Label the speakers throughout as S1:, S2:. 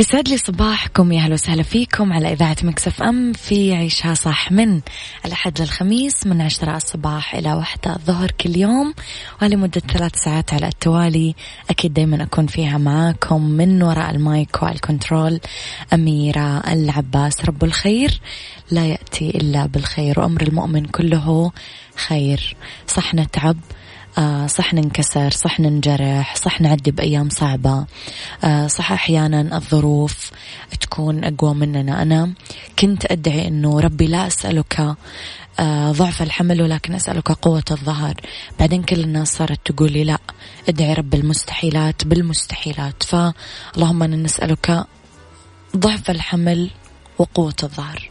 S1: يسعد لي صباحكم يا أهلا وسهلا فيكم على إذاعة ميكس اف ام في عيشها صح من الأحد للخميس من عشرة الصباح إلى واحدة الظهر كل يوم ولمده ثلاث ساعات على التوالي. أكيد دائما أكون فيها معاكم من وراء المايك وال control. أميرة العباس رب الخير. لا يأتي إلا بالخير وأمر المؤمن كله خير. صح نتعب. صح ننكسر صح ننجرح صح نعدي بأيام صعبة. آه صح أحيانا الظروف تكون أقوى مننا. أنا كنت أدعي أنه ربي لا أسألك آه ضعف الحمل ولكن أسألك قوة الظهر. بعدين كل الناس صارت تقول لي لا ادعي رب المستحيلات بالمستحيلات. فاللهم أنا نسألك ضعف الحمل وقوة الظهر.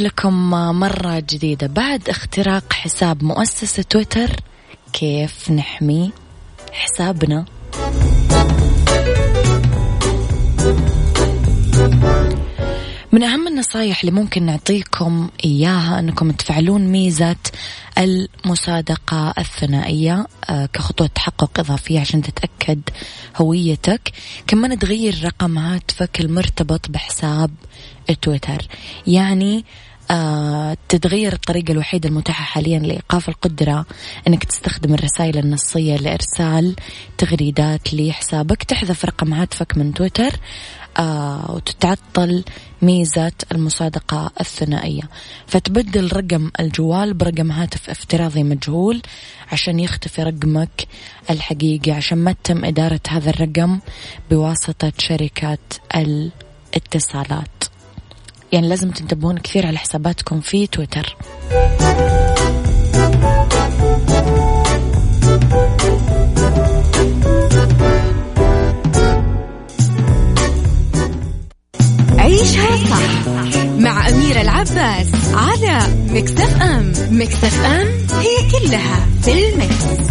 S1: لكم مرة جديدة. بعد اختراق حساب مؤسسة تويتر كيف نحمي حسابنا؟ من أهم النصايح اللي ممكن نعطيكم إياها أنكم تفعلون ميزة المصادقة الثنائية آه، كخطوة تحقق إضافية عشان تتأكد هويتك. كمان تغير رقم هاتفك المرتبط بحساب تويتر. يعني آه تتغير الطريقة الوحيدة المتاحة حاليا لإيقاف القدرة أنك تستخدم الرسائل النصية لإرسال تغريدات لحسابك تحذف رقم هاتفك من تويتر آه وتتعطل ميزة المصادقة الثنائية. فتبدل رقم الجوال برقم هاتف افتراضي مجهول عشان يختفي رقمك الحقيقي عشان ما تتم إدارة هذا الرقم بواسطة شركة الاتصالات. يعني لازم تنتبهون كثير على حساباتكم في تويتر
S2: عيشها صح مع أميرة العباس على مكتف أم مكتف أم هي كلها في المكس.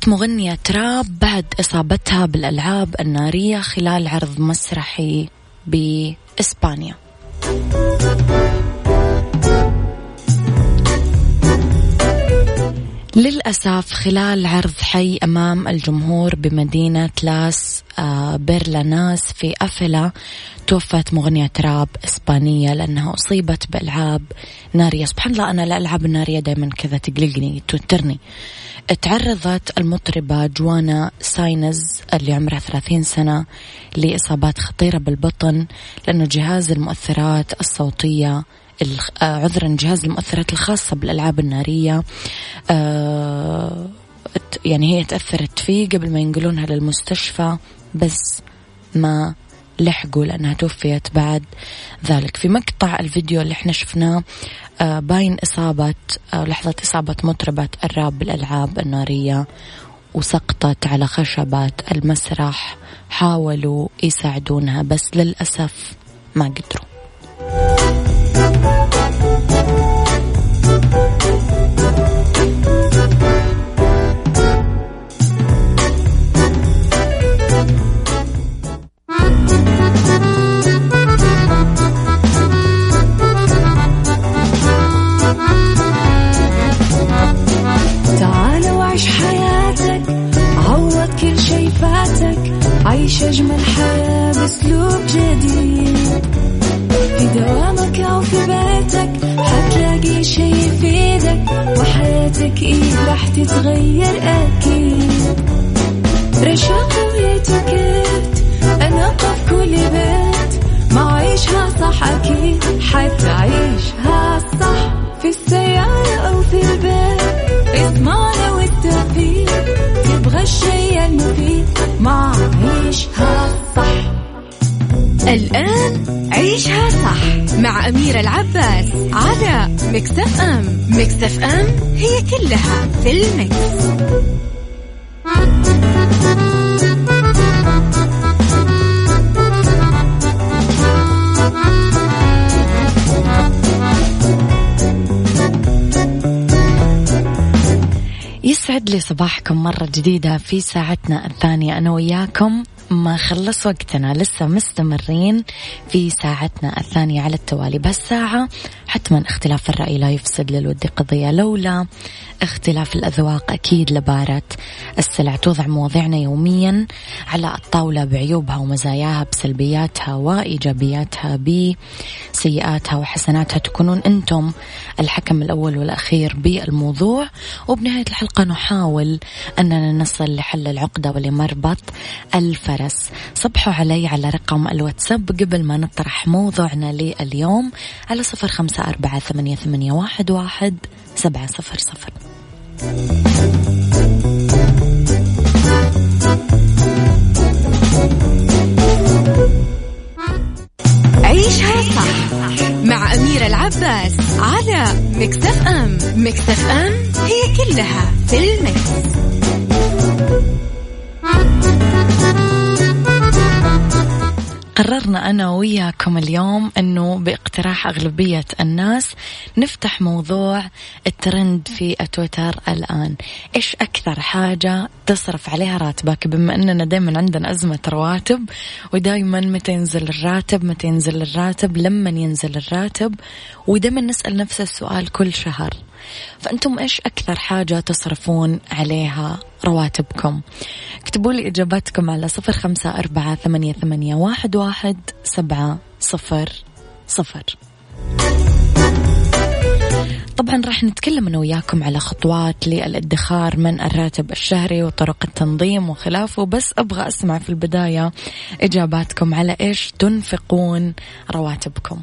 S1: وفاة مغنية تراب بعد إصابتها بالألعاب النارية خلال عرض مسرحي بإسبانيا. للأسف خلال عرض حي أمام الجمهور بمدينة لاس آه، بيرلاناس في أفلا توفت مغنية راب إسبانية لأنها أصيبت بألعاب نارية. سبحان الله أنا الألعاب النارية دايما كذا تقلقني توترني. تعرضت المطربة جوانا ساينز اللي عمرها 30 سنة لإصابات خطيرة بالبطن لأنه جهاز المؤثرات الصوتية عذرا جهاز المؤثرات الخاصة بالألعاب النارية. آه، يعني هي تأثرت فيه قبل ما ينقلونها للمستشفى بس ما لحقوا لأنها توفيت بعد ذلك. في مقطع الفيديو اللي إحنا شفناه آه، باين إصابة لحظة إصابة مطربة الراب بالألعاب النارية وسقطت على خشبات المسرح حاولوا يساعدونها بس للأسف ما قدروا.
S3: وحياتك إيه راح تتغير أكيد. رشاق ويتوكيت أنا قف كل بيت. ما عيشها صح أكيد حتعيشها صح. في السيارة أو في البيت اسمعنا والتوفيق. تبغى الشي المفيد ما عيشها صح.
S2: الآن عيشها مع أميرة العباس على مكتف أم مكتف أم هي كلها في المكس.
S1: يسعد لي صباحكم مرة جديدة في ساعتنا الثانية أنا وياكم ما خلص وقتنا لسه مستمرين في ساعتنا الثانية على التوالي. بهالساعة حتما اختلاف الرأي لا يفسد للود قضية لولا اختلاف الأذواق أكيد لبارة السلع. توضع مواضيعنا يوميا على الطاولة بعيوبها ومزاياها بسلبياتها وإيجابياتها بسيئاتها وحسناتها. تكونون أنتم الحكم الأول والأخير بالموضوع. وبنهاية الحلقة نحاول أننا نصل لحل العقدة ولمربط الفرس صبحوا علي على رقم الواتساب قبل ما نطرح موضوعنا لليوم على صفر خمسة أربعة ثمانية, ثمانية واحد, واحد سبعة صفر صفر.
S2: عيشها صح مع أميرة العباس على مكتف أم. مكتف أم هي كلها في المكس.
S1: قررنا أنا وياكم اليوم أنه باقتراح أغلبية الناس نفتح موضوع الترند في تويتر الآن. إيش أكثر حاجة تصرف عليها راتبك؟ بما أننا دايما عندنا أزمة رواتب ودايما متى ينزل الراتب متى ينزل الراتب لما ينزل الراتب ودايما نسأل نفس السؤال كل شهر. فأنتم إيش أكثر حاجة تصرفون عليها رواتبكم. اكتبوا لي إجاباتكم على صفر خمسة أربعة ثمانية, ثمانية واحد, واحد سبعة صفر صفر. طبعا راح نتكلم أنا وياكم على خطوات للادخار من الراتب الشهري وطرق التنظيم وخلافه بس أبغى أسمع في البداية إجاباتكم على إيش تنفقون رواتبكم.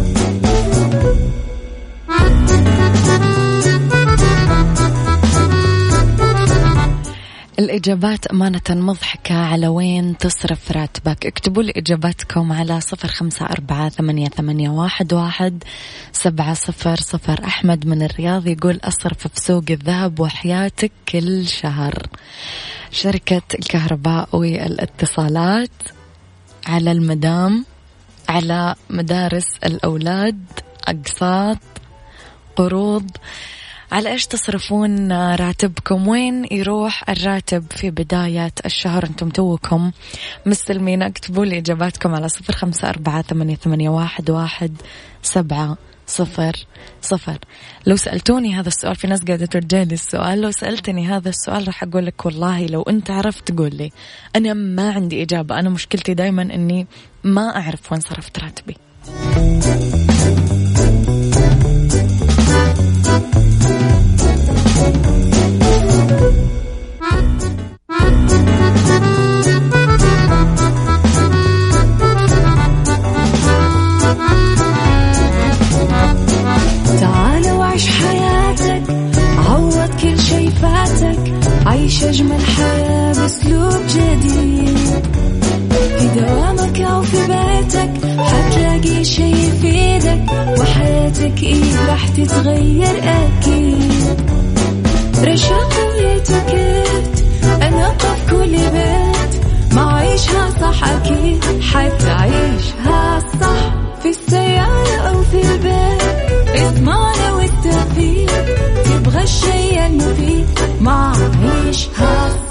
S1: الإجابات أمانة مضحكة. على وين تصرف راتبك؟ اكتبوا لي إجاباتكم على صفر خمسة أربعة ثمانية, ثمانية واحد, واحد سبعة صفر صفر. أحمد من الرياض يقول أصرف في سوق الذهب وحياتك كل شهر. شركة الكهرباء والإتصالات على المدام على مدارس الأولاد أقساط قروض. على إيش تصرفون راتبكم؟ وين يروح الراتب في بداية الشهر؟ أنتم توكم مستلمين اكتبوا لي إجاباتكم على صفر خمسة أربعة ثمانية, واحد, واحد سبعة صفر صفر. لو سألتوني هذا السؤال في ناس قاعدة لي السؤال. لو سألتني هذا السؤال راح أقول لك والله لو أنت عرفت قول لي. أنا ما عندي إجابة. أنا مشكلتي دايما أني ما أعرف وين صرفت راتبي.
S3: وحياتك إيه راح تتغير أكيد. رشاق ويتوكيت أنا قف كل بيت. ما عيشها صح أكيد. حتعيشها صح في السيارة أو في البيت. اضمعنا والتوفيق. تبغى الشيء المفيد. ما عيشها صح.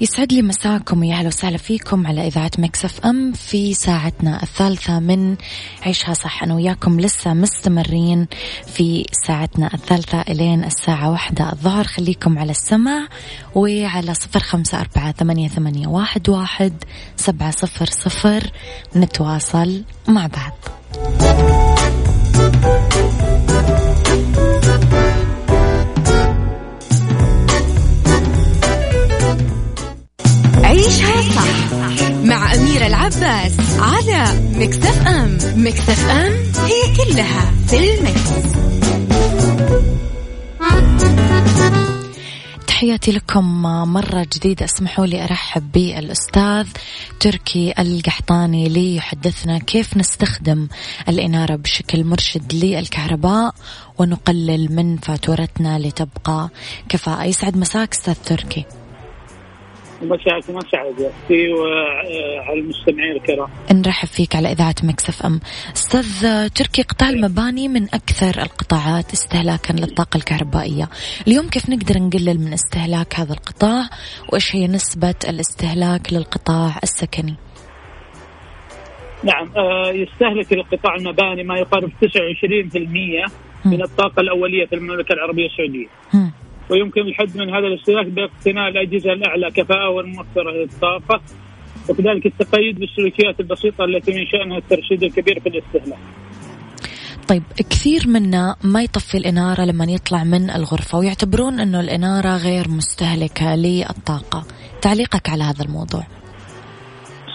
S1: يسعد لي مساكم يا أهلا وسهلا فيكم على إذاعة ميكس اف ام في ساعتنا الثالثة من عيشها صح. أنا وياكم لسه مستمرين في ساعتنا الثالثة إلين الساعة واحدة الظهر. خليكم على السمع وعلى صفر خمسة أربعة ثمانية, ثمانية واحد, واحد سبعة صفر صفر. نتواصل مع بعض.
S2: عيشها صح مع أميرة العباس على مكتف أم. مكتف أم هي كلها في المكس.
S1: تحياتي لكم مرة جديدة. اسمحوا لي أرحب بالأستاذ تركي القحطاني ليحدثنا كيف نستخدم الإنارة بشكل مرشد للكهرباء ونقلل من فاتورتنا لتبقى كفاءة. يسعد مساك أستاذ تركي.
S4: مساءكم اسعد أختي وعلى المستمعين الكرام.
S1: نرحب فيك على إذاعة مكسف إم. أستاذ تركي قطاع المباني من أكثر القطاعات استهلاكا للطاقة الكهربائية. اليوم كيف نقدر نقلل من استهلاك هذا القطاع وإيش هي نسبة الاستهلاك للقطاع السكني؟
S4: نعم آه، يستهلك القطاع المباني ما يقارب 29% من الطاقة الأولية في المملكة العربية السعودية. ويمكن الحد من هذا الاستهلاك باقتناء الأجهزة الأعلى كفاءة والموفرة للطاقة وكذلك التقيد بالسلوكيات البسيطة التي من شأنها الترشيد الكبير في الاستهلاك.
S1: طيب كثير منا ما يطفي الإنارة لما يطلع من الغرفة ويعتبرون أنه الإنارة غير مستهلكة للطاقة. تعليقك على هذا الموضوع.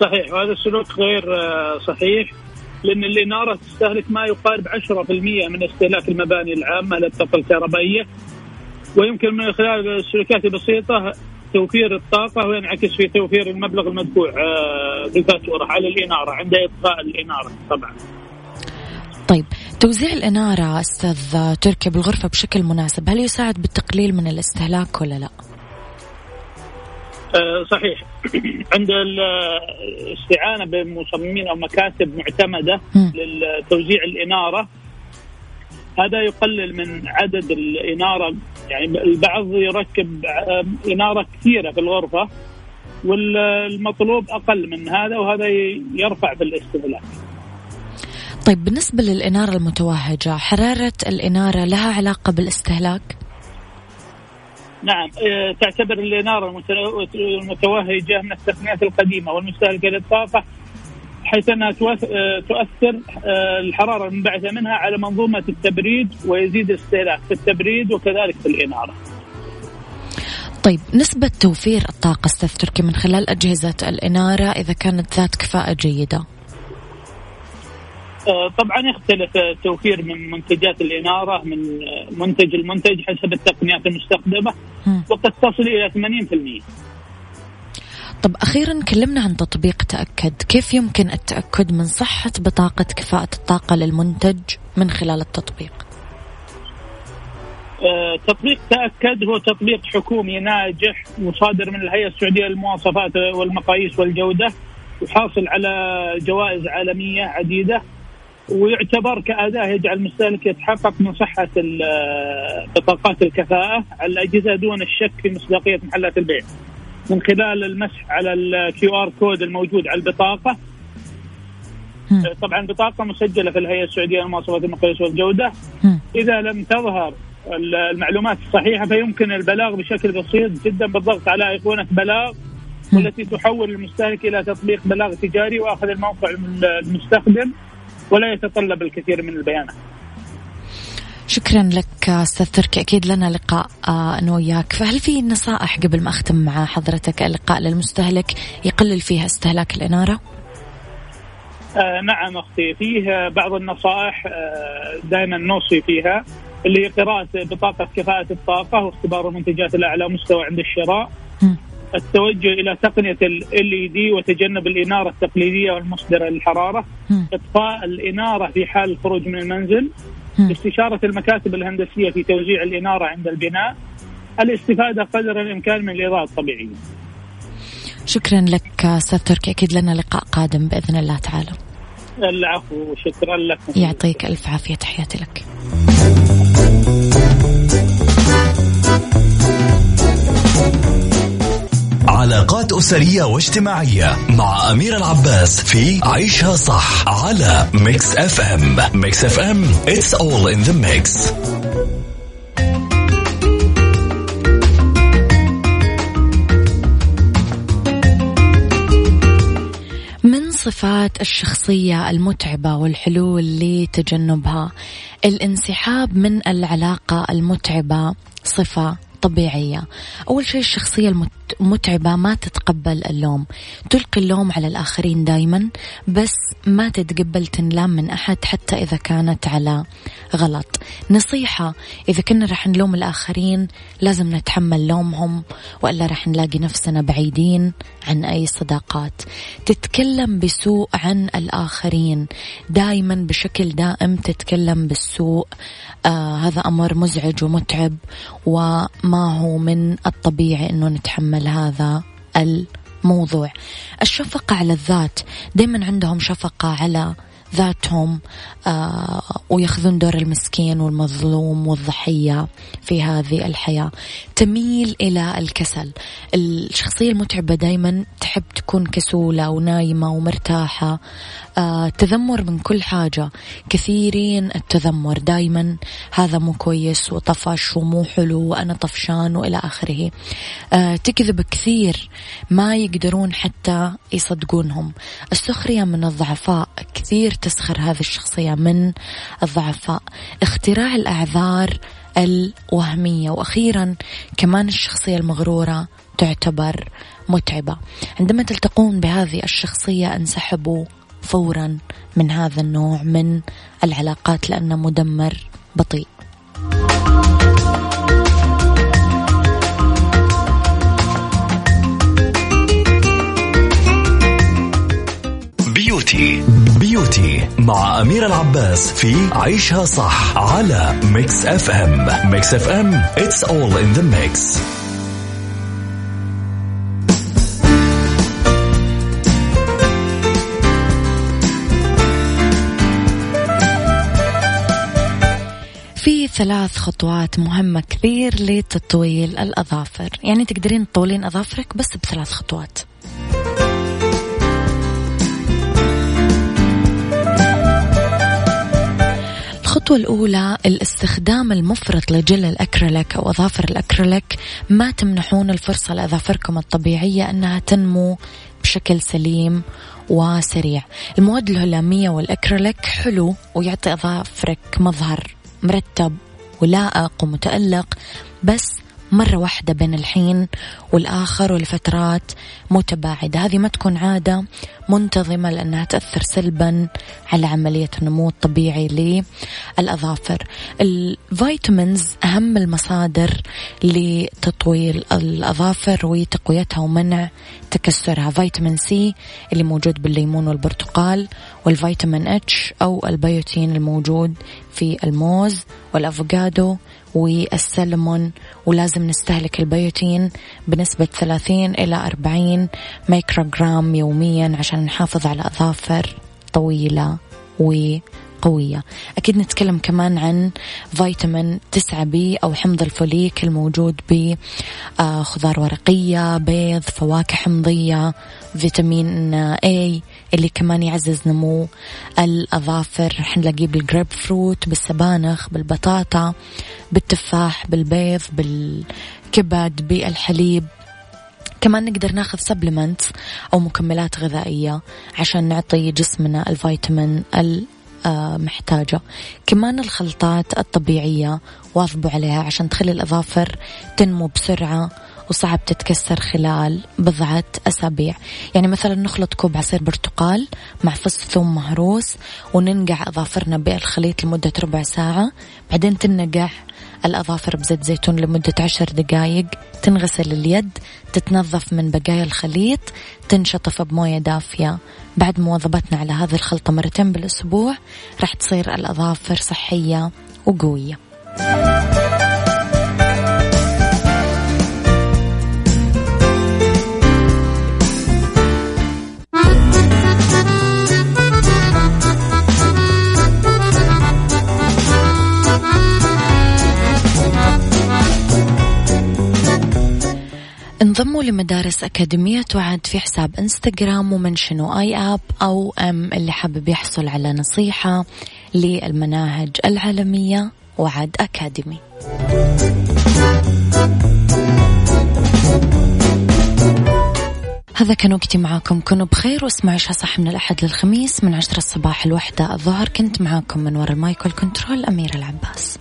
S4: صحيح وهذا السلوك غير آه، صحيح لأن الإنارة تستهلك ما يقارب 10% من استهلاك المباني العامة للطاقة الكهربائية ويمكن من خلال السلوكيات البسيطة توفير الطاقة وينعكس في توفير المبلغ المدفوع آه، بالفاتورة على الإنارة عند إطفاء الإنارة طبعا.
S1: طيب توزيع الإنارة أستاذ تركي بالغرفة بشكل مناسب هل يساعد بالتقليل من الاستهلاك ولا لا؟
S4: آه، صحيح. عند الاستعانة بمصممين أو مكاتب معتمدة لتوزيع الإنارة هذا يقلل من عدد الإنارة يعني البعض يركب إنارة كثيرة في الغرفة والمطلوب أقل من هذا وهذا يرفع بالاستهلاك
S1: طيب بالنسبة للإنارة المتوهجة حرارة الإنارة لها علاقة بالاستهلاك؟
S4: نعم آه، تعتبر الإنارة المتوهجة من التقنيات القديمة والمستهلكة للطاقة حيث أنها آه، تؤثر آه، الحرارة المنبعثة منها على منظومة التبريد ويزيد الاستهلاك في التبريد وكذلك في الإنارة.
S1: طيب نسبة توفير الطاقة أستاذ تركي من خلال أجهزة الإنارة إذا كانت ذات كفاءة جيدة؟
S4: آه، طبعا يختلف التوفير من منتجات الإنارة من منتج المنتج حسب التقنيات المستخدمة وقد تصل إلى 80%.
S1: طب أخيرا كلمنا عن تطبيق تأكد. كيف يمكن التأكد من صحة بطاقة كفاءة الطاقة للمنتج من خلال التطبيق؟
S4: آه، تطبيق تأكد هو تطبيق حكومي ناجح مصادر من الهيئة السعودية للمواصفات والمقاييس والجودة وحاصل على جوائز عالمية عديدة ويعتبر كأداة يجعل المستهلك يتحقق من صحة بطاقات الكفاءة على الأجهزة دون الشك في مصداقية محلات البيع. من خلال المسح على ال QR code الموجود على البطاقة. طبعا بطاقة مسجلة في الهيئة السعودية للمواصفات المقاييس والجودة. إذا لم تظهر المعلومات الصحيحة فيمكن البلاغ بشكل بسيط جدا بالضغط على أيقونة بلاغ والتي تحول المستهلك إلى تطبيق بلاغ تجاري وأخذ الموقع المستخدم ولا يتطلب الكثير من البيانات.
S1: شكرا لك أستاذ تركي. أكيد لنا لقاء آه، أنا وياك. فهل في نصائح قبل ما أختم مع حضرتك؟ اللقاء للمستهلك يقلل فيها استهلاك الإنارة؟
S4: آه نعم أختي. فيه بعض النصائح آه دائما نوصي فيها اللي هي قراءة بطاقة كفاءة الطاقة واختبار المنتجات الأعلى مستوى عند الشراء. التوجه إلى تقنية ال اي دي وتجنب الإنارة التقليدية والمصدره للحراره إطفاء الإنارة في حال الخروج من المنزل. استشارة المكاتب الهندسية في توزيع الإنارة عند البناء الاستفادة قدر الإمكان من الاضاءه الطبيعيه
S1: شكرا لك أستاذ تركي. أكيد لنا لقاء قادم بإذن الله تعالى.
S4: العفو شكرا لك
S1: يعطيك ألف عافية. تحياتي لك.
S5: علاقات أسرية واجتماعية مع أميرة العباس في عيشها صح على ميكس اف ام ميكس اف ام it's all in the mix.
S1: صفات الشخصية المتعبة والحلول لتجنبها. الانسحاب من العلاقة المتعبة صفة طبيعية. أول شيء الشخصية المتعبة ما تتقبل اللوم. تلقي اللوم على الآخرين دايما بس ما تتقبل تنلام من أحد حتى إذا كانت على غلط. نصيحة إذا كنا رح نلوم الآخرين لازم نتحمل لومهم وإلا رح نلاقي نفسنا بعيدين عن أي صداقات. تتكلم بسوء عن الآخرين. دائما بشكل دائم تتكلم بالسوء. آه هذا أمر مزعج ومتعب وما هو من الطبيعي أنه نتحمل هذا الموضوع. الشفقة على الذات. دائما عندهم شفقة على ذاتهم آه وياخذون دور المسكين والمظلوم والضحية في هذه الحياة. تميل إلى الكسل. الشخصية المتعبة دايما تحب تكون كسولة ونايمة ومرتاحة. آه تذمر من كل حاجة. كثيرين التذمر دايما. هذا مو كويس وطفش ومو حلو وأنا طفشان وإلى آخره. آه تكذب كثير. ما يقدرون حتى يصدقونهم. السخرية من الضعفاء كثير تسخر هذه الشخصية من الضعفاء. اختراع الأعذار الوهمية. وأخيرا كمان الشخصية المغرورة تعتبر متعبة. عندما تلتقون بهذه الشخصية انسحبوا فورا من هذا النوع من العلاقات لأنه مدمر بطيء.
S5: مع أميرة العباس في عيشها صح على ميكس اف ام ميكس اف ام it's all in the mix.
S1: في ثلاث خطوات مهمة كثير لتطويل الأظافر. يعني تقدرين تطولين أظافرك بس بثلاث خطوات. الخطوة الأولى الاستخدام المفرط لجل الأكريليك أو أظافر الأكريليك ما تمنحون الفرصة لأظافركم الطبيعية أنها تنمو بشكل سليم وسريع. المواد الهلامية والأكريليك حلو ويعطي أظافرك مظهر مرتب ولائق ومتألق بس مرة واحدة بين الحين والآخر ولفترات متباعدة. هذه ما تكون عادة منتظمة لأنها تأثر سلبا على عملية النمو الطبيعي للأظافر. الفيتامينز أهم المصادر لتطويل الأظافر وتقويتها ومنع تكسرها. فيتامين C اللي موجود بالليمون والبرتقال والفيتامين H أو البيوتين الموجود في الموز والأفوكادو والسلمون ولازم نستهلك البيوتين بنسبة 30 إلى 40 ميكروغرام يوميا عشان نحافظ على أظافر طويلة و قوية أكيد نتكلم كمان عن فيتامين 9 B أو حمض الفوليك الموجود بخضار ورقية بيض فواكه حمضية فيتامين A اللي كمان يعزز نمو الأظافر. حنلاقيه بالجريب فروت بالسبانخ بالبطاطا بالتفاح بالبيض بالكبد بالحليب. كمان نقدر ناخذ supplement أو مكملات غذائية عشان نعطي جسمنا الفيتامين محتاجة. كمان الخلطات الطبيعية واظبوا عليها عشان تخلي الأظافر تنمو بسرعة وصعب تتكسر خلال بضعة أسابيع. يعني مثلا نخلط كوب عصير برتقال مع فص ثوم مهروس وننقع أظافرنا بالخليط لمدة ربع ساعة. بعدين تنقع الأظافر بزيت زيتون لمدة عشر دقايق. تنغسل اليد تتنظف من بقايا الخليط تنشطف بموية دافية. بعد مواظبتنا على هذه الخلطة مرتين بالأسبوع راح تصير الأظافر صحية وقوية. لمدارس أكاديمية وعد في حساب إنستغرام ومنشنوا آي آب أو أم اللي حابب يحصل على نصيحة للمناهج العالمية وعد أكاديمي. هذا كان وقتي معاكم. كونوا بخير واسمعوا عشاء صح من الأحد للخميس من عشرة الصباح الوحدة الظهر. كنت معاكم من وراء المايك والكنترول أميرة العباس.